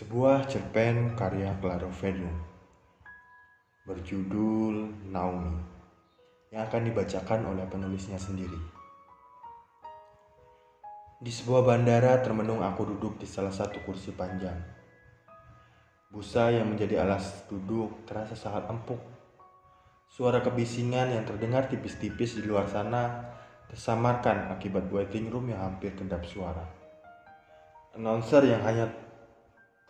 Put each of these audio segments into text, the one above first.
Sebuah cerpen karya Claro Ferdinand berjudul Naomi yang akan dibacakan oleh penulisnya sendiri. Di sebuah bandara termenung aku duduk di salah satu kursi panjang. Busa yang menjadi alas duduk terasa sangat empuk. Suara kebisingan yang terdengar tipis-tipis di luar sana tersamarkan akibat waiting room yang hampir kedap suara. Announcer yang hanya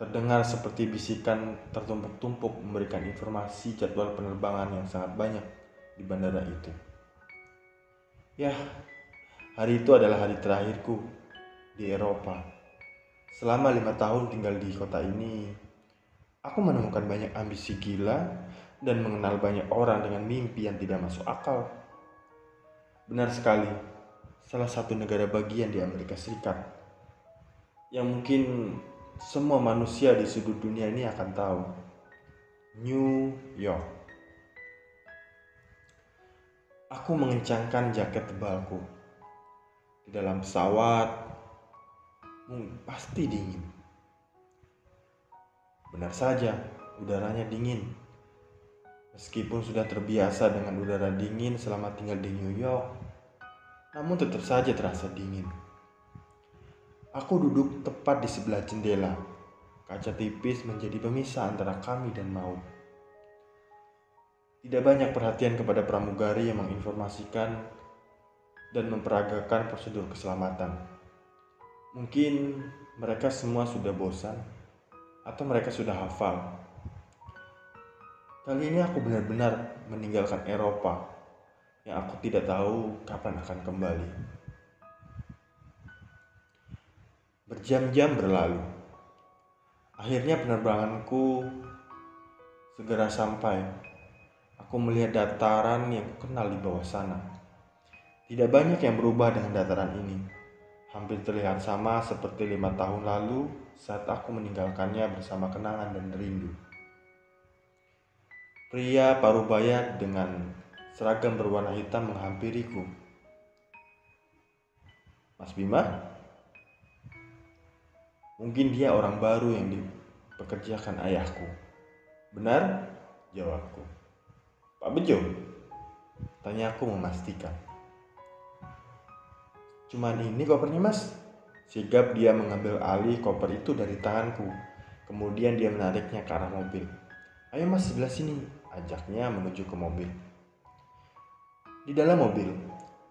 Terdengar seperti bisikan tertumpuk-tumpuk memberikan informasi jadwal penerbangan yang sangat banyak di bandara itu. Ya, hari itu adalah hari terakhirku di Eropa. Selama lima tahun tinggal di kota ini, aku menemukan banyak ambisi gila dan mengenal banyak orang dengan mimpi yang tidak masuk akal. Benar sekali, salah satu negara bagian di Amerika Serikat yang mungkin semua manusia di sudut dunia ini akan tahu. New York. Aku mengencangkan jaket tebalku. Di dalam pesawat, hmm, pasti dingin. Benar saja, udaranya dingin. Meskipun sudah terbiasa dengan udara dingin selama tinggal di New York, namun tetap saja terasa dingin. Aku duduk tepat di sebelah jendela. Kaca tipis menjadi pemisah antara kami dan maut. Tidak banyak perhatian kepada pramugari yang menginformasikan dan memperagakan prosedur keselamatan. Mungkin mereka semua sudah bosan atau mereka sudah hafal. Kali ini aku benar-benar meninggalkan Eropa yang aku tidak tahu kapan akan kembali. Berjam-jam berlalu. Akhirnya penerbanganku segera sampai. Aku melihat dataran yang kenal di bawah sana. Tidak banyak yang berubah dengan dataran ini. Hampir terlihat sama seperti lima tahun lalu saat aku meninggalkannya bersama kenangan dan rindu. Pria parubaya dengan seragam berwarna hitam menghampiriku. Mas Bima, Mungkin dia orang baru yang dipekerjakan ayahku. Benar? Jawabku. Pak Bejo? Tanyaku memastikan. Cuman ini kopernya mas. Sigap dia mengambil alih koper itu dari tanganku. Kemudian dia menariknya ke arah mobil. Ayo mas sebelah sini, ajaknya menuju ke mobil. Di dalam mobil,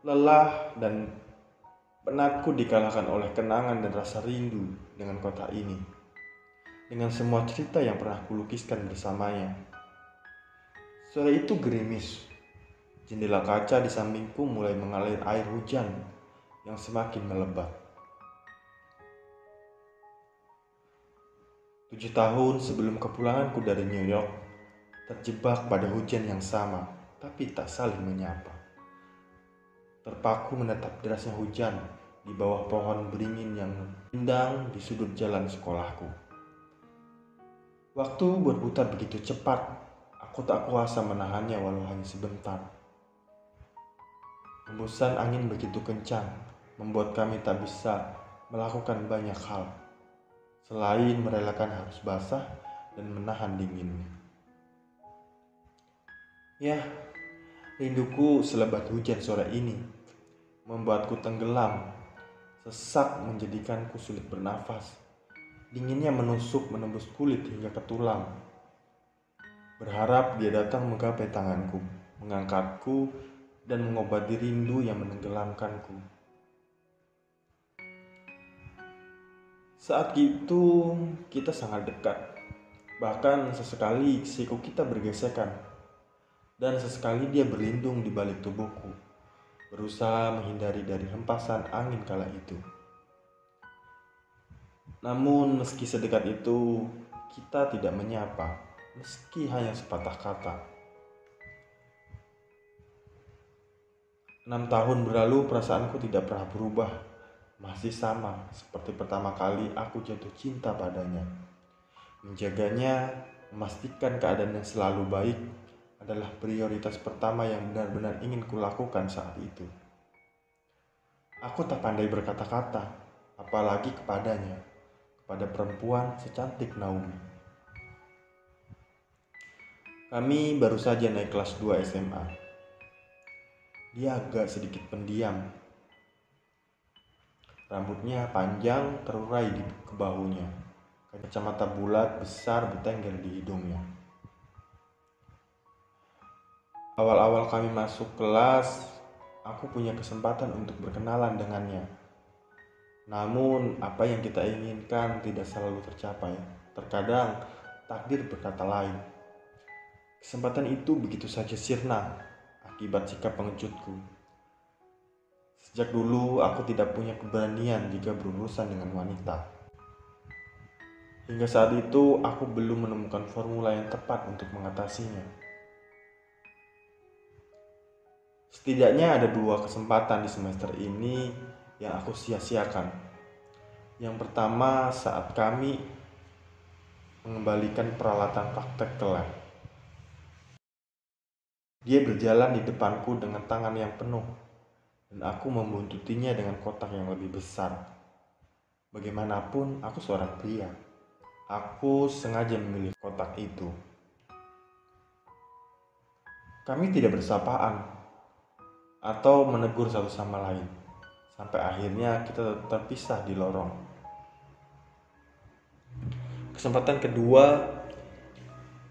lelah dan Penatku dikalahkan oleh kenangan dan rasa rindu dengan kota ini. Dengan semua cerita yang pernah kulukiskan bersamanya. Sore itu gerimis. Jendela kaca di sampingku mulai mengalir air hujan yang semakin melebat. Tujuh tahun sebelum kepulanganku dari New York, terjebak pada hujan yang sama, tapi tak saling menyapa terpaku menatap derasnya hujan di bawah pohon beringin yang rindang di sudut jalan sekolahku. Waktu berputar begitu cepat, aku tak kuasa menahannya walau hanya sebentar. Hembusan angin begitu kencang, membuat kami tak bisa melakukan banyak hal, selain merelakan harus basah dan menahan dinginnya. Ya, Rinduku selebat hujan sore ini membuatku tenggelam. Sesak menjadikanku sulit bernafas. Dinginnya menusuk menembus kulit hingga ke tulang. Berharap dia datang menggapai tanganku, mengangkatku, dan mengobati rindu yang menenggelamkanku. Saat itu kita sangat dekat. Bahkan sesekali siku kita bergesekan dan sesekali dia berlindung di balik tubuhku, berusaha menghindari dari hempasan angin kala itu. Namun meski sedekat itu, kita tidak menyapa, meski hanya sepatah kata. Enam tahun berlalu perasaanku tidak pernah berubah, masih sama seperti pertama kali aku jatuh cinta padanya. Menjaganya, memastikan keadaan yang selalu baik, adalah prioritas pertama yang benar-benar ingin kulakukan saat itu. Aku tak pandai berkata-kata, apalagi kepadanya. kepada perempuan secantik Naomi. Kami baru saja naik kelas 2 SMA. Dia agak sedikit pendiam. Rambutnya panjang terurai di kebahunya. Kacamata bulat besar bertengger di hidungnya. Awal-awal kami masuk kelas, aku punya kesempatan untuk berkenalan dengannya. Namun, apa yang kita inginkan tidak selalu tercapai. Terkadang, takdir berkata lain. Kesempatan itu begitu saja sirna akibat sikap pengejutku. Sejak dulu aku tidak punya keberanian jika berurusan dengan wanita. Hingga saat itu aku belum menemukan formula yang tepat untuk mengatasinya. Setidaknya ada dua kesempatan di semester ini yang aku sia-siakan. Yang pertama saat kami mengembalikan peralatan praktek ke lab. Dia berjalan di depanku dengan tangan yang penuh, dan aku membuntutinya dengan kotak yang lebih besar. Bagaimanapun, aku seorang pria. Aku sengaja memilih kotak itu. Kami tidak bersapaan atau menegur satu sama lain, sampai akhirnya kita terpisah di lorong. Kesempatan kedua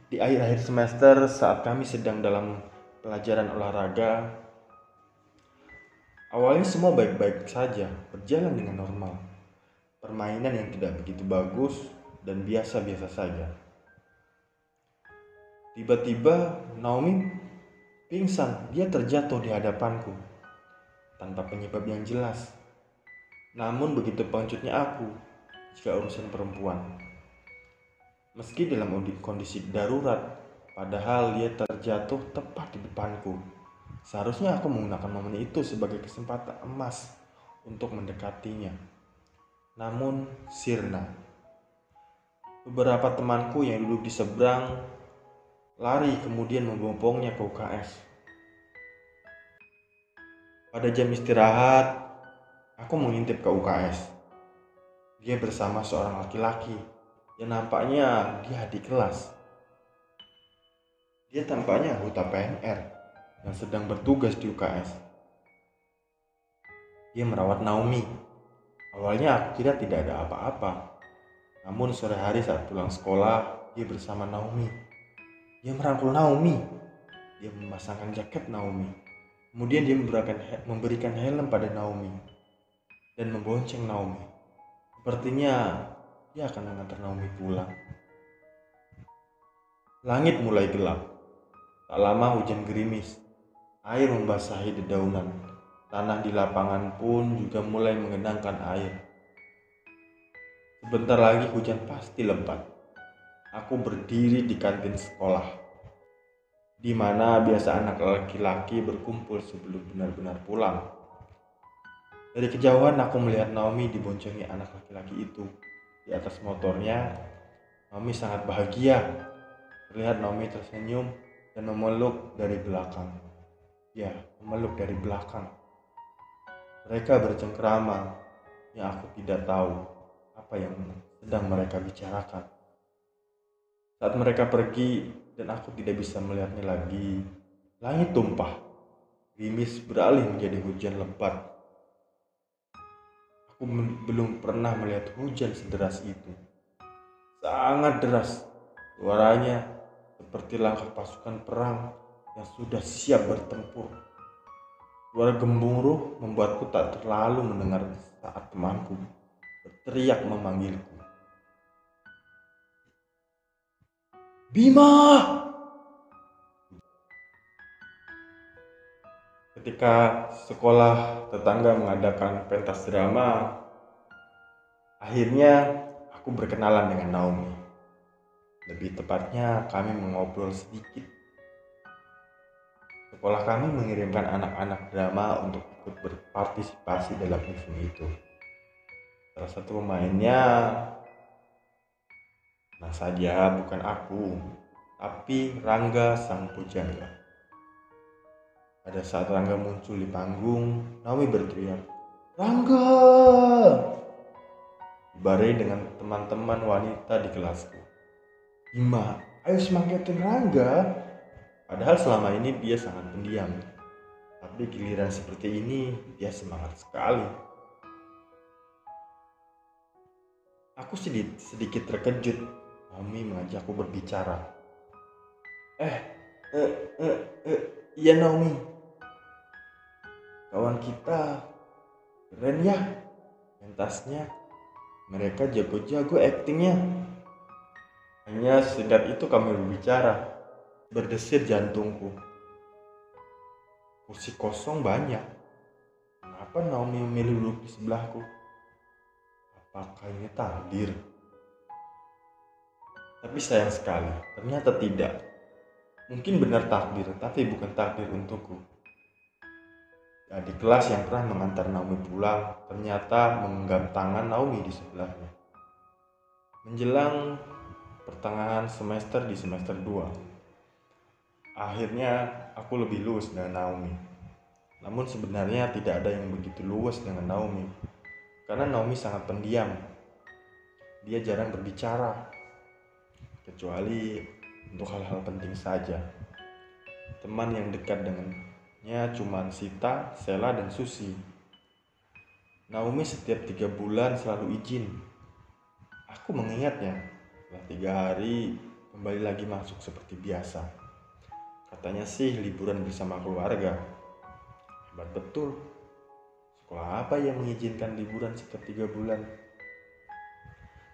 di akhir-akhir semester saat kami sedang dalam pelajaran olahraga. Awalnya semua baik-baik saja, berjalan dengan normal. Permainan yang tidak begitu bagus dan biasa-biasa saja. Tiba-tiba Naomi pingsan, dia terjatuh di hadapanku tanpa penyebab yang jelas. Namun begitu pengecutnya aku jika urusan perempuan. Meski dalam kondisi darurat, Padahal dia terjatuh tepat di depanku. Seharusnya aku menggunakan momen itu sebagai kesempatan emas untuk mendekatinya. Namun, sirna. Beberapa temanku yang duduk di seberang lari kemudian membopongnya ke UKS. Pada jam istirahat, aku mengintip ke UKS. Dia bersama seorang laki-laki yang nampaknya dia di kelas. Dia tampaknya anggota PNR yang sedang bertugas di UKS. Dia merawat Naomi. Awalnya aku kira tidak ada apa-apa. Namun sore hari saat pulang sekolah, dia bersama Naomi. Dia merangkul Naomi. Dia memasangkan jaket Naomi. Kemudian dia memberikan, memberikan helm pada Naomi dan membonceng Naomi. Sepertinya dia akan mengantar Naomi pulang. Langit mulai gelap. Tak lama hujan gerimis, air membasahi dedaunan. Tanah di lapangan pun juga mulai mengenangkan air. Sebentar lagi hujan pasti lebat. Aku berdiri di kantin sekolah, di mana biasa anak laki-laki berkumpul sebelum benar-benar pulang. Dari kejauhan aku melihat Naomi diboncengi anak laki-laki itu. Di atas motornya, Naomi sangat bahagia. Terlihat Naomi tersenyum dan memeluk dari belakang. Ya, memeluk dari belakang. Mereka bercengkrama yang aku tidak tahu apa yang sedang mereka bicarakan. Saat mereka pergi dan aku tidak bisa melihatnya lagi, langit tumpah. Gerimis beralih menjadi hujan lebat. Aku belum pernah melihat hujan sederas itu. Sangat deras. Suaranya seperti langkah pasukan perang yang sudah siap bertempur. Suara gemuruh membuatku tak terlalu mendengar saat temanku berteriak memanggilku. Bima! Ketika sekolah tetangga mengadakan pentas drama, akhirnya aku berkenalan dengan Naomi. Lebih tepatnya kami mengobrol sedikit. Sekolah kami mengirimkan anak-anak drama untuk ikut berpartisipasi dalam event itu. Salah satu pemainnya Nah saja bukan aku, tapi Rangga sang pujangga. Pada saat Rangga muncul di panggung, Naomi berteriak, Rangga! Bareng dengan teman-teman wanita di kelasku. Bima, ayo semangatin Rangga. Padahal selama ini dia sangat pendiam. Tapi giliran seperti ini, dia semangat sekali. Aku sedikit, sedikit terkejut. Mami mengajakku berbicara. Eh, eh, eh, eh, iya Naomi. Kawan kita keren ya pentasnya. Mereka jago-jago aktingnya. Hanya sedap itu kami berbicara. Berdesir jantungku. Kursi kosong banyak. Kenapa Naomi memilih duduk di sebelahku? Apakah ini takdir? Tapi sayang sekali, ternyata tidak. Mungkin benar takdir, tapi bukan takdir untukku. Adik kelas yang pernah mengantar Naomi pulang ternyata menggenggam tangan Naomi di sebelahnya. Menjelang pertengahan semester di semester 2. Akhirnya aku lebih luas dengan Naomi. Namun sebenarnya tidak ada yang begitu luas dengan Naomi. Karena Naomi sangat pendiam. Dia jarang berbicara. Kecuali untuk hal-hal penting saja. Teman yang dekat dengannya cuma Sita, Sela, dan Susi. Naomi setiap tiga bulan selalu izin. Aku mengingatnya setelah tiga hari kembali lagi masuk seperti biasa. Katanya sih liburan bersama keluarga. Hebat betul. Sekolah apa yang mengizinkan liburan setiap tiga bulan?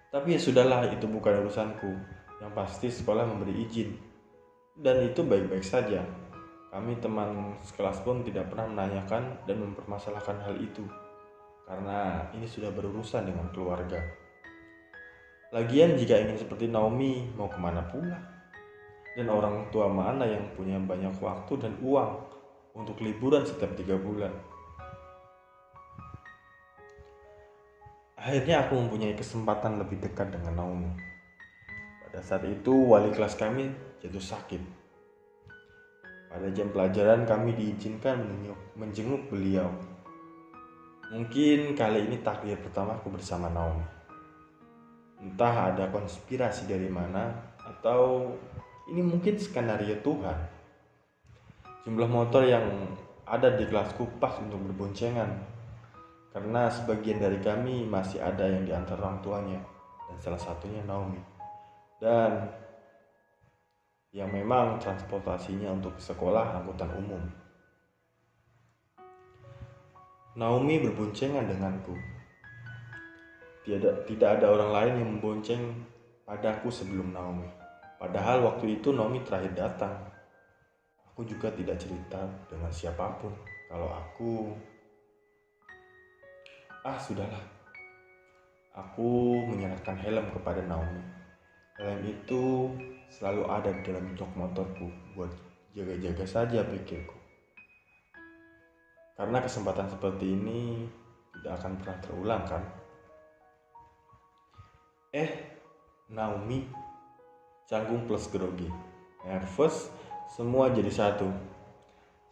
Tapi ya sudahlah, itu bukan urusanku. Yang pasti sekolah memberi izin. Dan itu baik-baik saja. Kami teman sekelas pun tidak pernah menanyakan dan mempermasalahkan hal itu. Karena ini sudah berurusan dengan keluarga. Lagian jika ingin seperti Naomi, mau ke mana pula? Dan orang tua mana yang punya banyak waktu dan uang untuk liburan setiap tiga bulan? Akhirnya aku mempunyai kesempatan lebih dekat dengan Naomi. Pada saat itu wali kelas kami jatuh sakit. Pada jam pelajaran kami diizinkan menjenguk beliau. Mungkin kali ini takdir pertamaku bersama Naomi. Entah ada konspirasi dari mana atau ini mungkin skenario Tuhan. Jumlah motor yang ada di kelasku pas untuk berboncengan. Karena sebagian dari kami masih ada yang diantar orang tuanya dan salah satunya Naomi. Dan yang memang transportasinya untuk sekolah angkutan umum. Naomi berboncengan denganku tidak, tidak ada orang lain yang membonceng padaku sebelum Naomi. Padahal waktu itu Naomi terakhir datang. Aku juga tidak cerita dengan siapa pun kalau aku ah sudahlah. Aku menyerahkan helm kepada Naomi. Helm itu selalu ada di dalam jok motorku buat jaga-jaga saja pikirku. Karena kesempatan seperti ini tidak akan pernah terulang kan? Eh, Naomi, canggung plus grogi. Nervous, semua jadi satu.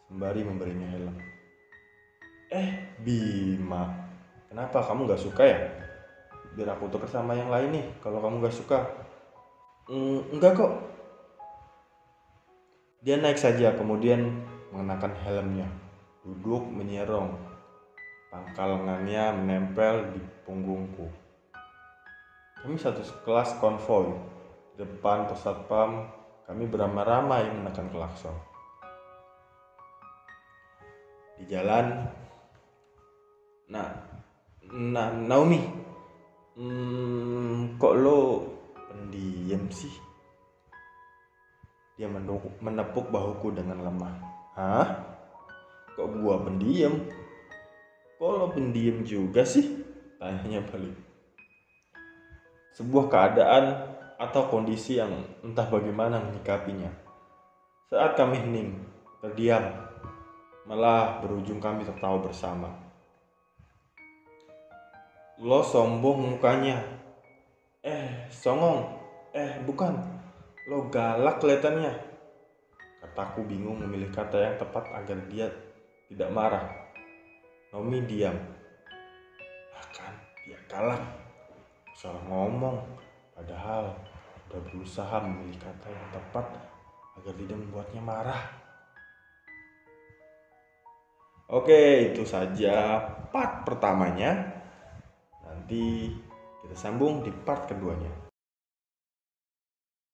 Sembari memberinya helm. Eh, Bima, kenapa kamu gak suka ya? Biar aku tuker sama yang lain nih, kalau kamu gak suka. Mm, enggak kok. Dia naik saja, kemudian mengenakan helmnya. Duduk menyerong. Pangkal lengannya menempel di punggungku. Kami satu kelas konvoy. Depan pos satpam, kami beramai-ramai menekan klakson. Di jalan, nah, nah Naomi, hmm, kok lo pendiam sih? Dia menepuk bahuku dengan lemah. Hah? Kok gua pendiam? Kok lo pendiam juga sih? Tanyanya balik sebuah keadaan atau kondisi yang entah bagaimana menyikapinya. Saat kami hening, terdiam, malah berujung kami tertawa bersama. Lo sombong mukanya. Eh, songong. Eh, bukan. Lo galak kelihatannya. Kataku bingung memilih kata yang tepat agar dia tidak marah. Nomi diam. Bahkan dia galak salah ngomong padahal udah berusaha memilih kata yang tepat agar tidak membuatnya marah Oke, itu saja part pertamanya. Nanti kita sambung di part keduanya.